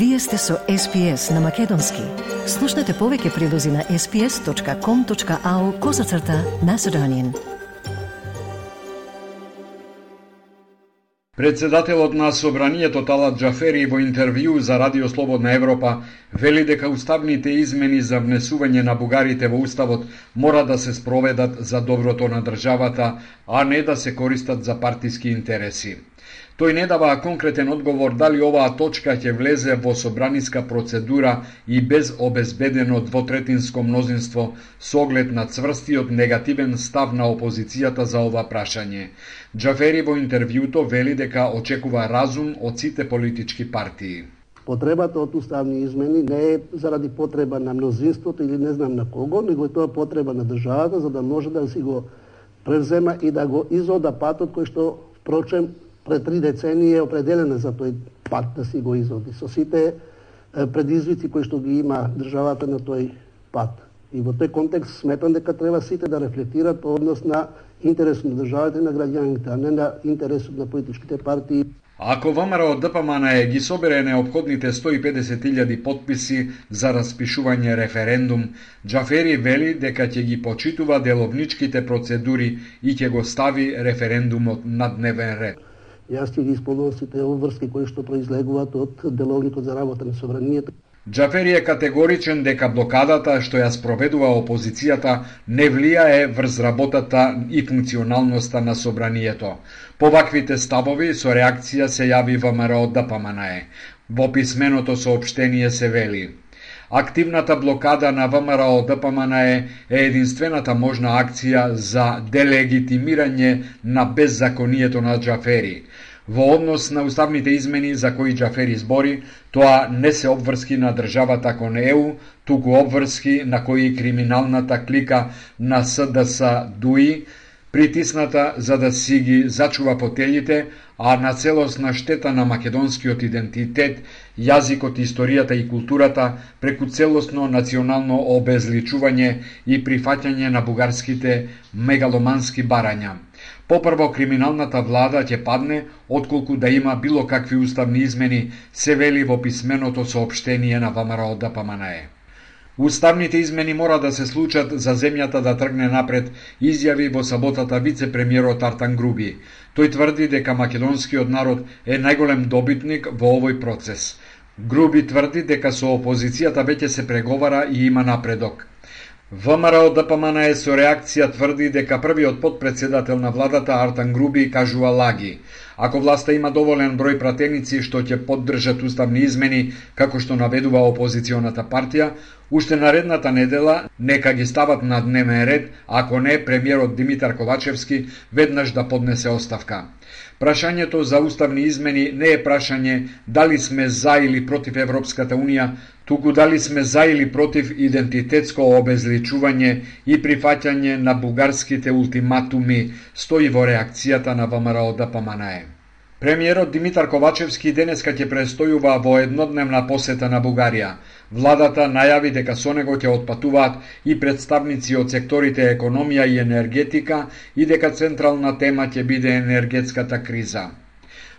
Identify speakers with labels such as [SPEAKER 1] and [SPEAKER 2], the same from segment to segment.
[SPEAKER 1] Вие сте со SPS на Македонски. Слушнете повеќе прилози на sps.com.au козацрта на Седонин.
[SPEAKER 2] Председателот на Собранието Талат Джафери во интервју за Радио Слободна Европа вели дека уставните измени за внесување на бугарите во уставот мора да се спроведат за доброто на државата, а не да се користат за партиски интереси. Тој не дава конкретен одговор дали оваа точка ќе влезе во собраниска процедура и без обезбедено двотретинско мнозинство со оглед на цврстиот негативен став на опозицијата за ова прашање. Джафери во интервјуто вели дека очекува разум од сите политички партии.
[SPEAKER 3] Потребата од уставни измени не е заради потреба на мнозинството или не знам на кого, него е тоа потреба на државата за да може да си го превзема и да го изода патот кој што впрочем пред три децении е определена за тој пат да си го изоди. со сите предизвици кои што ги има државата на тој пат. И во тој контекст сметам дека треба сите да рефлектират по однос на интересот на државата и на граѓаните, а не на интересот на политичките партии.
[SPEAKER 2] Ако ВМРО ДПМН ги собере необходните 150.000 подписи за распишување референдум, Джафери вели дека ќе ги почитува деловничките процедури и ќе го стави референдумот на дневен ред.
[SPEAKER 3] Јас ќе ги исполнувам сите обврски кои што произлегуваат од деловникот за работа на собранието.
[SPEAKER 2] Джафери е категоричен дека блокадата што ја спроведува опозицијата не влијае врз работата и функционалноста на собранието. По ваквите ставови со реакција се јави ВМРО ДПМНЕ. Во писменото сообштение се вели Активната блокада на ВМРО ДПМНЕ е единствената можна акција за делегитимирање на беззаконието на Джафери. Во однос на уставните измени за кои Джафери збори, тоа не се обврски на државата кон ЕУ, туку обврски на кои криминалната клика на СДС ДУИ притисната за да си ги зачува потелите, а на целосна штета на македонскиот идентитет, јазикот, историјата и културата преку целосно национално обезличување и прифаќање на бугарските мегаломански барања. Попрво криминалната влада ќе падне отколку да има било какви уставни измени, се вели во писменото сообштение на ВМРО ДПМНЕ. Уставните измени мора да се случат за земјата да тргне напред, изјави во саботата вице-премиерот Артан Груби. Тој тврди дека македонскиот народ е најголем добитник во овој процес. Груби тврди дека со опозицијата веќе се преговара и има напредок. ВМРО ДПМН да е со реакција тврди дека првиот подпредседател на владата Артан Груби кажува лаги. Ако власта има доволен број пратеници што ќе поддржат уставни измени, како што наведува опозиционата партија, уште наредната недела нека ги стават на дневен ред, ако не премиерот Димитар Ковачевски веднаш да поднесе оставка. Прашањето за уставни измени не е прашање дали сме за или против Европската Унија, туку дали сме за или против идентитетско обезличување и прифаќање на бугарските ултиматуми, стои во реакцијата на ВМРО да ДПМНЕ. Премиерот Димитар Ковачевски денеска ќе престојува во еднодневна посета на Бугарија. Владата најави дека со него ќе отпатуваат и представници од секторите економија и енергетика и дека централна тема ќе биде енергетската криза.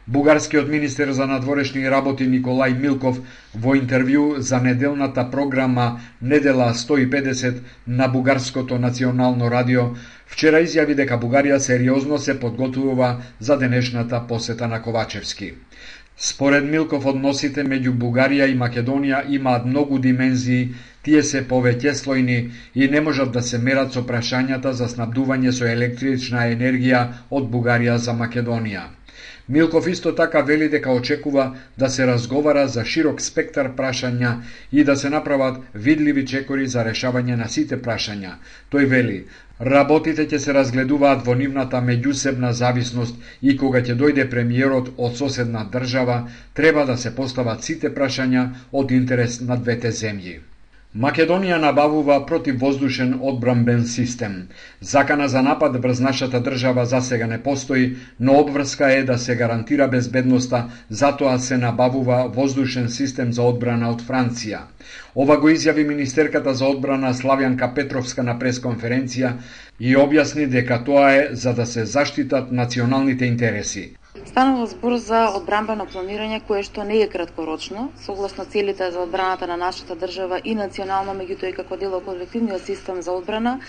[SPEAKER 2] Бугарскиот министер за надворешни работи Николај Милков во интервју за неделната програма Недела 150 на Бугарското национално радио вчера изјави дека Бугарија сериозно се подготвува за денешната посета на Ковачевски. Според Милков, односите меѓу Бугарија и Македонија имаат многу димензии, тие се повеќе слојни и не можат да се мерат со прашањата за снабдување со електрична енергија од Бугарија за Македонија. Милков исто така вели дека очекува да се разговара за широк спектар прашања и да се направат видливи чекори за решавање на сите прашања. Тој вели, работите ќе се разгледуваат во нивната меѓусебна зависност и кога ќе дојде премиерот од соседна држава, треба да се постават сите прашања од интерес на двете земји. Македонија набавува противвоздушен одбранбен систем. Закана за напад врз нашата држава за сега не постои, но обврска е да се гарантира безбедноста, затоа се набавува воздушен систем за одбрана од Франција. Ова го изјави министерката за одбрана Славјанка Петровска на пресконференција и објасни дека тоа е за да се заштитат националните интереси.
[SPEAKER 4] Станува збор за одбранбено планирање кое што не е краткорочно, согласно целите за одбраната на нашата држава и национално, меѓутоа и како дел од колективниот систем за одбрана,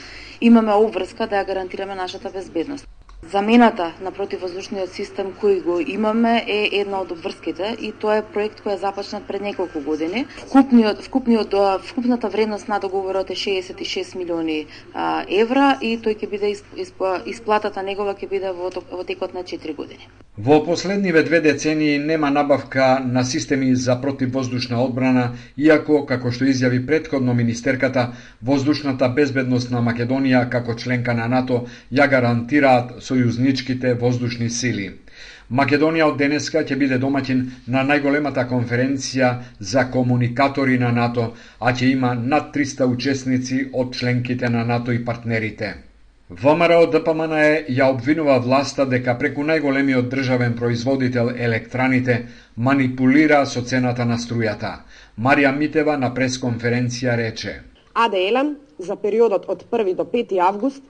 [SPEAKER 4] имаме обврска да ја гарантираме нашата безбедност. Замената на противвоздушниот систем кој го имаме е една од обврските и тоа е проект кој е започнат пред неколку години. Вкупниот, вкупниот, вкупната вредност на договорот е 66 милиони а, евра и тој ќе биде исплатата негова ќе биде во, во текот на 4 години.
[SPEAKER 2] Во последниве две децении нема набавка на системи за противвоздушна одбрана, иако, како што изјави предходно министерката, воздушната безбедност на Македонија како членка на НАТО ја гарантираат сојузничките воздушни сили. Македонија од денеска ќе биде домаќин на најголемата конференција за комуникатори на НАТО, а ќе има над 300 учесници од членките на НАТО и партнерите. ВМРО ДПМН ја обвинува власта дека преку најголемиот државен производител електраните манипулира со цената на струјата. Марија Митева на пресконференција рече:
[SPEAKER 5] АДЛ за периодот од 1 до 5 август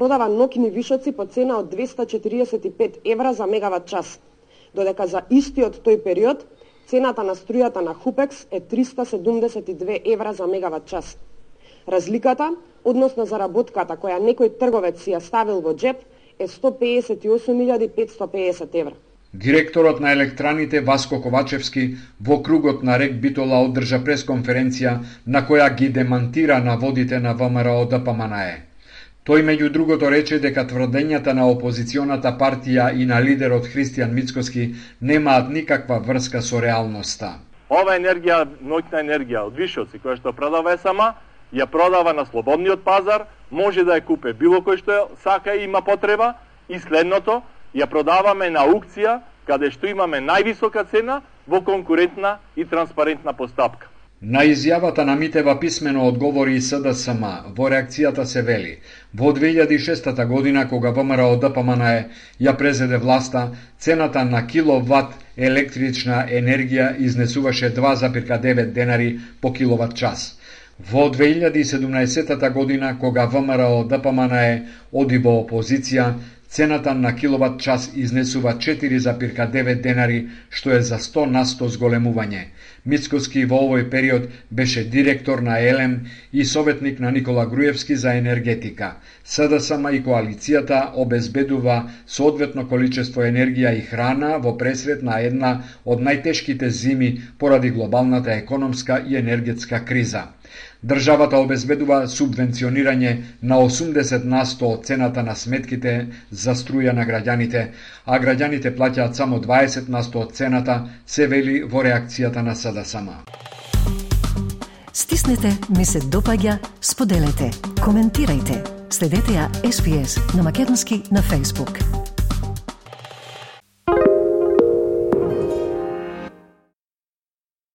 [SPEAKER 5] продава ноќни вишоци по цена од 245 евра за мегават час, додека за истиот тој период цената на струјата на Хупекс е 372 евра за мегават час. Разликата, односно заработката која некој трговец си ја ставил во джеп, е 158.550 евра.
[SPEAKER 2] Директорот на електраните Васко Ковачевски во кругот на Рек Битола одржа пресконференција на која ги демантира наводите на ВМРО да ДПМНЕ. Тој меѓу другото рече дека тврдењата на опозиционата партија и на лидерот Христијан Мицкоски немаат никаква врска со реалноста.
[SPEAKER 6] Ова енергија, ноќна енергија од вишоци која што продава сама, ја продава на слободниот пазар, може да ја купе било кој што сака и има потреба, и следното, ја продаваме на аукција, каде што имаме највисока цена во конкурентна и транспарентна постапка.
[SPEAKER 2] На изјавата на Митева писмено одговори и СДСМ. Во реакцијата се вели, во 2006 година, кога ВМРО ДПМН ја презеде власта, цената на киловат електрична енергија изнесуваше 2,9 денари по киловат час. Во 2017 година, кога ВМРО ДПМН оди во опозиција, Цената на киловат час изнесува 4,9 денари, што е за 100 на 100 зголемување. Мицкоски во овој период беше директор на ЕЛЕМ и советник на Никола Груевски за енергетика. СДСМ и коалицијата обезбедува соодветно количество енергија и храна во пресред на една од најтешките зими поради глобалната економска и енергетска криза. Државата обезбедува субвенционирање на 80 на 100 од цената на сметките за струја на граѓаните, а граѓаните плаќаат само 20 на 100 од цената, се вели во реакцијата на СДСМ.
[SPEAKER 1] Стиснете, ми се допаѓа, споделете, коментирајте. Следете ја SPS на Македонски на Facebook.